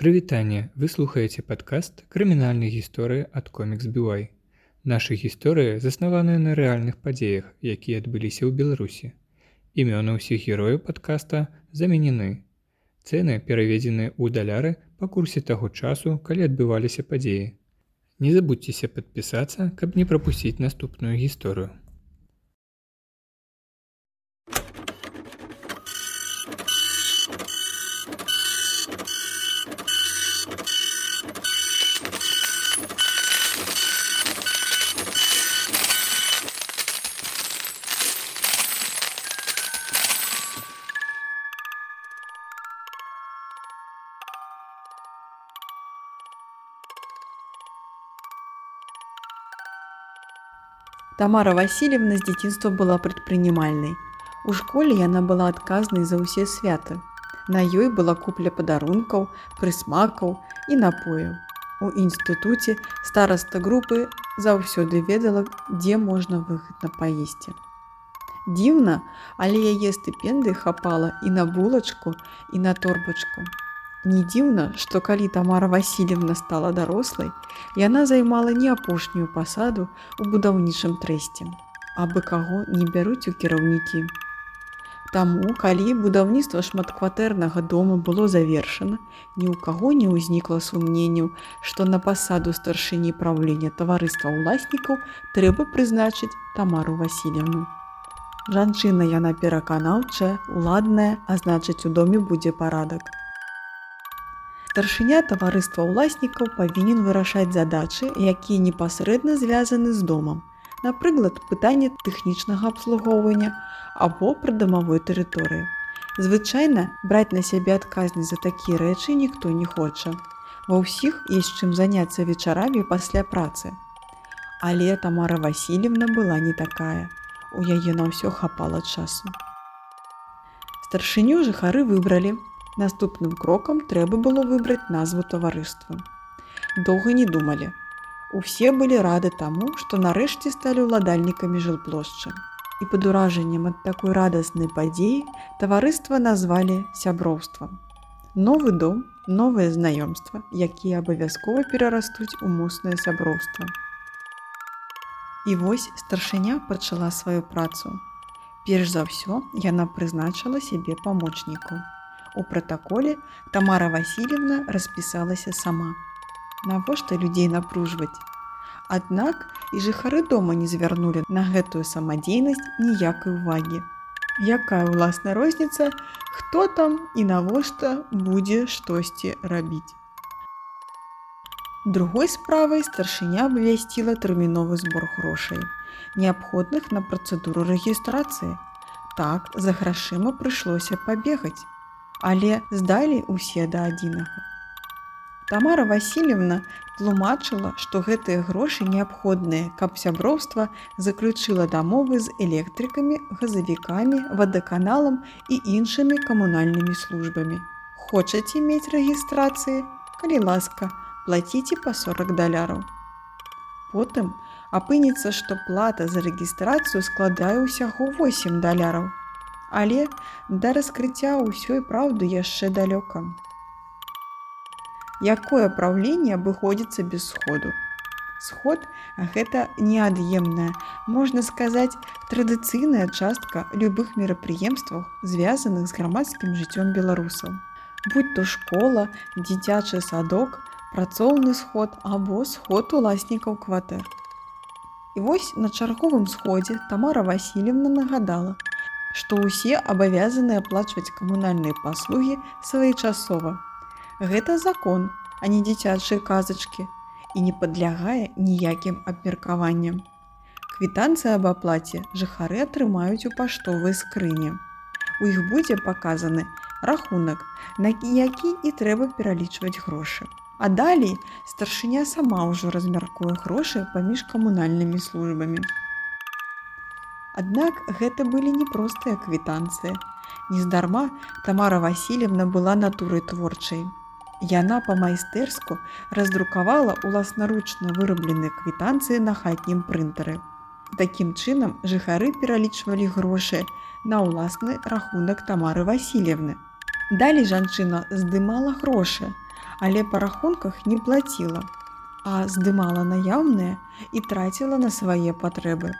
Прывітанне, вы слухаеце падкаст крымінальнай гісторыі ад комікс Бюай. Нашы гісторыі заснаваныя на рэальных падзеях, якія адбыліся ў Беларусі. Імёны ўсіх герояў падкаста заменены. Цэны пераведзеныя ў даляры па курсе таго часу, калі адбываліся падзеі. Не забудзьцеся падпісацца, каб не прапусціць наступную гісторыю. Тамара Васильевна з дзяцінства была прадпрынімальнай. У школе яна была адказнай за ўсе святы. На ёй была купля падарункаў, прысмакаў і напояў. У інстытуце стараста групы заўсёды ведала, дзе можна выгадна паесці. Дзіўна, але яе стыпендыі хапала і на булачку і на торбачку. Не дзіўна, што калі Тамара Васильевна стала дарослай, яна займала не апошнюю пасаду ў будаўнічым трэсце, абы каго не бяруць у кіраўнікі. Таму, калі будаўніцтва шматкватэрнага дома было завершана, ні ў каго не ўзнікла сумненняў, што на пасаду старшыні праўлення таварыства ўласнікаў трэба прызначыць Тамару Васильевну. Жанчына яна пераканаўчая, уладная, а значыць, у доме будзе парадак. Старшыня таварыства ўласнікаў павінен вырашаць задачы, якія непасрэдна звязаны з домам. Напрыклад, пытанне тэхнічнага абслугоўвання або прыдамавой тэрыторыі. Звычайна браць на сябе адказнасць за такія рэчы ніхто не хоча. Ва ўсіх есть чым заняцца вечарамі пасля працы. Але Тамара Васильевна была не такая. У яе на ўсё хапала часу. Старшыню жыхары выбралі, Наступным крокам трэба было выбраць назву таварыства. Доўга не думалі. Усе былі рады таму, што нарэшце сталі ўладальнікамі жылплошчы. І пад уражаннем ад такой радаснай падзеі таварыства назвалі сяброўствам. Новы дом, новае знаёмства, якія абавязкова перарастуць у моцнае сяброўства. І вось старшыня пачала сваю працу. Перш за ўсё яна прызначыла сябе памочнікаў. У пратаколе Тамара Васильевна распісалася сама. Навошта людзей напружваць? Аднак і жыхары дома не звярнулі на гэтую самадзейнасць ніякай увагі. Якая ўласна розніца, хто там і навошта будзе штосьці рабіць. Другой справай старшыня абвясціла тэрміновы збор грошай, неабходных на працэдуру рэгістрацыі. Так за грашыма прыйшлося пабегаць але здалі ўсе да адзінага. Тамара Васильевна тлумачыла, што гэтыя грошы неабходныя, каб сяброўства заключыла дамовы з электрыкамі, газавікамі, вадаканалам і іншымі камунальнымі службамі. Хочаце мець рэгістрацыі, калі ласка, плаціце па 40 даляраў. Потым апынецца, што плата за рэгістрацыю складае ўсяго 8 даляраў але да раскрыцця ўсёй праўды яшчэ далёка. Якое праўленне абыходзіцца без сходу. Сход гэта неад'емная, можна сказаць, традыцыйная частка любых мерапрыемстваў, звязаных з грамадскім жыццём беларусаў. Будь то школа, дзіцячы садок, працоўны сход або сход уласнікаў кватэр. І вось на чарговым сходзе Тамара Васильевна нагадала, што ўсе абавязаны аплачваць камунальныя паслугі своечасова. Гэта закон, а не дзіцячыя казачкі і не падлягае ніякім абмеркаванням. Квітанцыя аб аплаце жыхары атрымаюць у паштовай скрыне. У іх будзе паказаны рахунак, на які і трэба пералічваць грошы. А далей старшыня сама ўжо размяркуе грошы паміж камунальнымі службамі. Аднак гэта былі непростыя квітанцыі. Нездарма Тамара Васильевна была натурай творчай. Яна па-майстэрску раздрукавала уласнаручна вырабленыя квітанцыі на хатнім прынтары. Такім чынам жыхары пералічвалі грошы на ўласны рахунак Тамары Васильевны. Далей жанчына здымала грошы, але па рахунках не плаціла, а здымала наяўныя і траціла на свае патрэбы.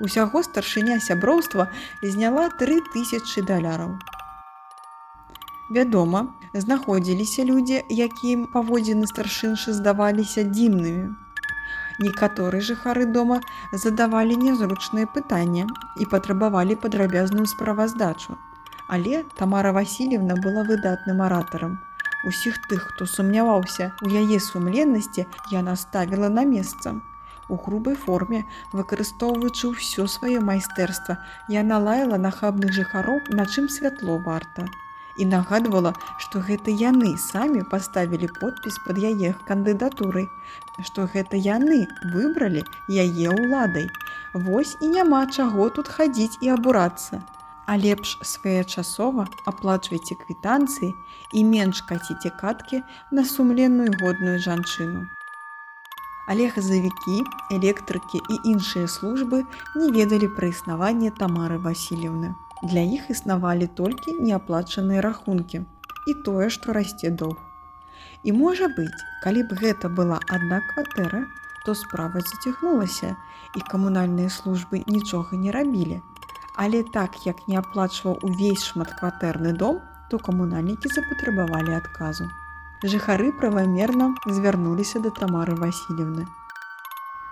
Усяго старшыня сяброўства зняла 3000 даляраў. Вядома, знаходзіліся людзі, якім паводзіны старшыншы здаваліся дзіўнымі. Некаторы жыхары дома задавалі нязручныя пытанні і патрабавалі падрабязную справаздачу. Але Тамара Васильевна была выдатным аратарам. Усіх тых, хто сумняваўся у яе сумленнасці, яна ставіла на месца. У грубай форме, выкарыстоўваючы ўсё сваё майстэрства, яна лаяла нахабных жыхароў, на чым святло варта. І нагадвала, што гэта яны самі паставілі подпіс пад яе кандыдатурай, што гэта яны выбралі яе ўладай. Вось і няма чаго тут хадзіць і абурацца. А лепш своечасова аплачвайце квітанцыі і менш каціце каткі на сумленную годную жанчыну. Але газавікі, электрыкі і іншыя службы не ведалі пра існаванне Тамары Васильевны. Для іх існавалі толькі неаплачаныя рахункі і тое, што расце доўг. І можа быць, калі б гэта была адна кватэра, то справа зацягнулася і камунальныя службы нічога не рабілі. Але так як не аплачваў увесь шматкватэрны дом, то камунальнікі запатрабавалі адказу жыхары правамерна звярнуліся да тамары Васильевны.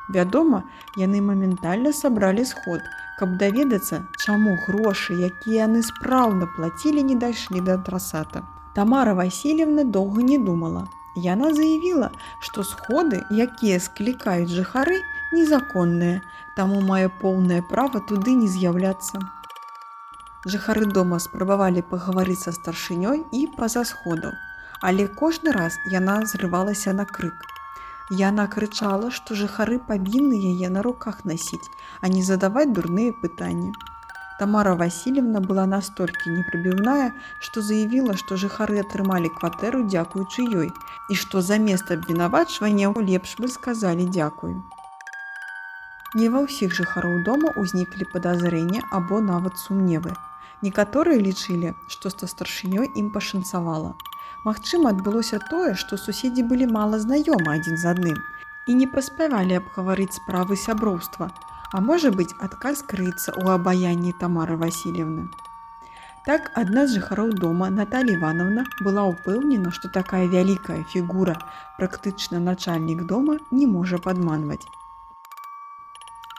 Вядома, яны моментальна сабралі сход, каб даведацца, чаму грошы, якія яны спраўна плацілі, не дайшлі да адрасата. Тамара Васильевна доўга не думала. Яна заявіла, што сходы, якія склікаюць жыхары, незаконныя, таму мае поўнае права туды не з'яўляцца. Жыхары дома спрабавалі пагаварыць са старшынёй і па-за сходаў але кожны раз яна зрывалася на крык. Яна крычала, што жыхары павінны яе на руках насіць, а не задаваць дурныя пытанні. Тамара Васильевна была настолькі непрыбіўная, што заявіла, што жыхары атрымалі кватэру дзякуючы ёй і што замест абвінавачвання лепш бы сказалі дзякую. Не ва ўсіх жыхароў дома ўзніклі падазрэння або нават сумневы. Некаторыя лічылі, што ста старшынёй ім пашанцавала. Магчыма, адбылося тое, што суседзі былі мала знаёмы адзін з адным і не паспявалі абгаварыць справы сяброўства, а можа быць, адказ крыецца ў абаянні Тамары Васильевны. Так адна з жыхароў дома Наталі Івановна была ўпэўнена, што такая вялікая фігура, практычна начальнік дома не можа падманваць.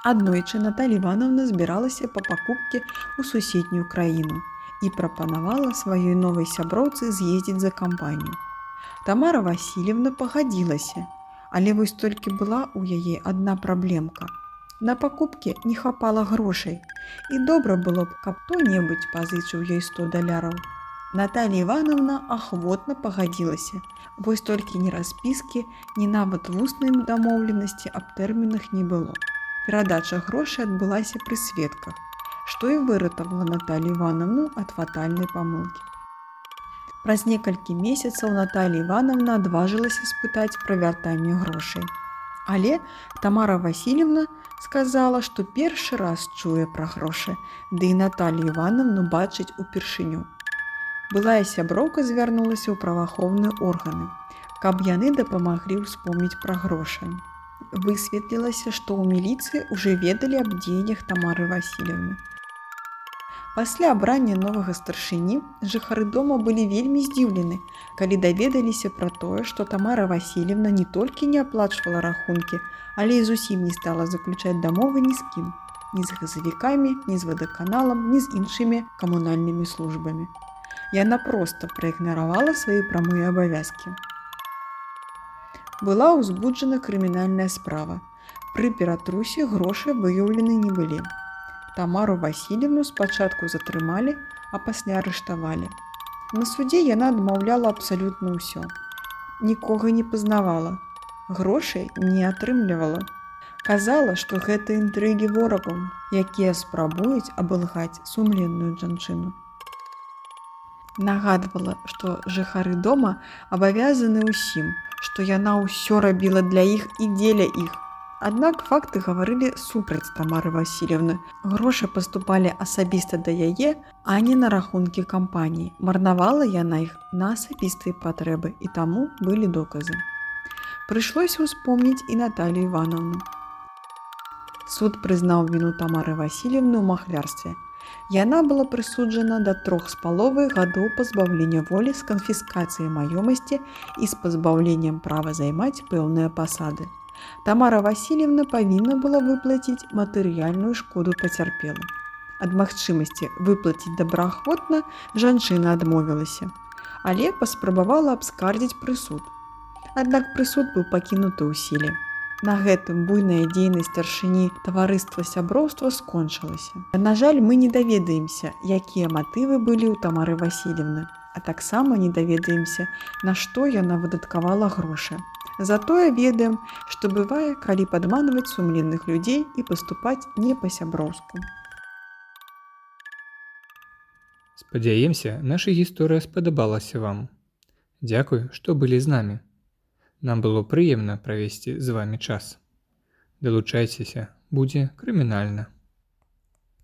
Аднойчы Наталі Івановна збіралася па пакупкі ў суседнюю краіну і прапанавала сваёй новай сяброўцы з'ездзіць за кампанію. Тамара Васильевна пагадзілася, але вось толькі была ў яе адна праблемка. На пакупкі не хапала грошай і добра было б, каб хто-небудзь пазычыў ёй 100 даляраў. Наталья Івановна ахвотна пагадзілася. Вось толькі ні распіскі, ні нават вуснай дамоўленасці аб тэрмінах не было. Перадача грошай адбылася пры сведках што і выратавала Наталью Івановну ад фатальнай памылкі. Праз некалькі месяцаў Наталья Івановна адважылася спытаць пра вяртанне грошай. Але Тамара Васильевна сказала, што першы раз чуе пра грошы, ды і Наталью Івановну бачыць упершыню. Былая сяброўка звярнулася ў праваахоўныя органы, каб яны дапамаглі ўспомніць пра грошы. Высветлілася, што ў міліцыі ўжо ведалі аб дзеяннях Тамары Васильевны. Пасля абрання новага старшыні жыхары дома былі вельмі здзіўлены, калі даведаліся пра тое, што Тамара Васильевна не толькі не аплачвала рахункі, але і зусім не стала заключаць дамовы ні з кім, ні з газавікамі, ні з вадаканалам, ні з іншымі камунальнымі службамі. Яна проста праігнаравала свае прамыя абавязкі. Была ўзбуджана крымінальная справа. Пры ператрусе грошы выяўлены не былі. Тамару Васильевну спачатку затрымалі, а пасля арыштавалі. На судзе яна адмаўляла абсалютна ўсё. Нікога не пазнавала. Грошай не атрымлівала. Казала, што гэта інтрыгі ворагаў, якія спрабуюць абылгаць сумленную жанчыну. Нагадвала, што жыхары дома абавязаны ўсім, што яна ўсё рабіла для іх і дзеля іх, Аднак факты гаварылі супраць Тамары Васильевны. Грошы паступалі асабіста да яе, а не на рахункі кампаніі. Марнавала яна іх на асабістыя патрэбы і таму былі доказы. Прыйшлося ўспомніць і Наталію Івановну. Суд прызнаў віну Тамары Васильевны ў махлярстве. Яна была прысуджана да трох з паловай гадоў пазбаўлення волі з канфіскацыяй маёмасці і з пазбаўленнем права займаць пэўныя пасады. Тамара Васильевна павінна была выплаціць матэрыяльную шкоду пацярпелу. Ад магчымасці выплаціць добраахвотна жанчына адмовілася, але паспрабавала абскардзіць прысуд. Аднак прысуд быў пакінуты ў сіле. На гэтым буйная дзейнасць старшыні таварыства сяброўства скончылася. На жаль, мы не даведаемся, якія матывы былі ў Тамары Васильевны, а таксама не даведаемся, на што яна выдаткавала грошы. Затое ведаем, што бывае, калі падманваць сумленных людзей і паступаць не па-сяброўску. Спадзяемся, наша гісторыя спадабалася вам. Дзякуй, што былі з намі. Нам было прыемна правесці з вами час. Далучайцеся, будзе крымінальна.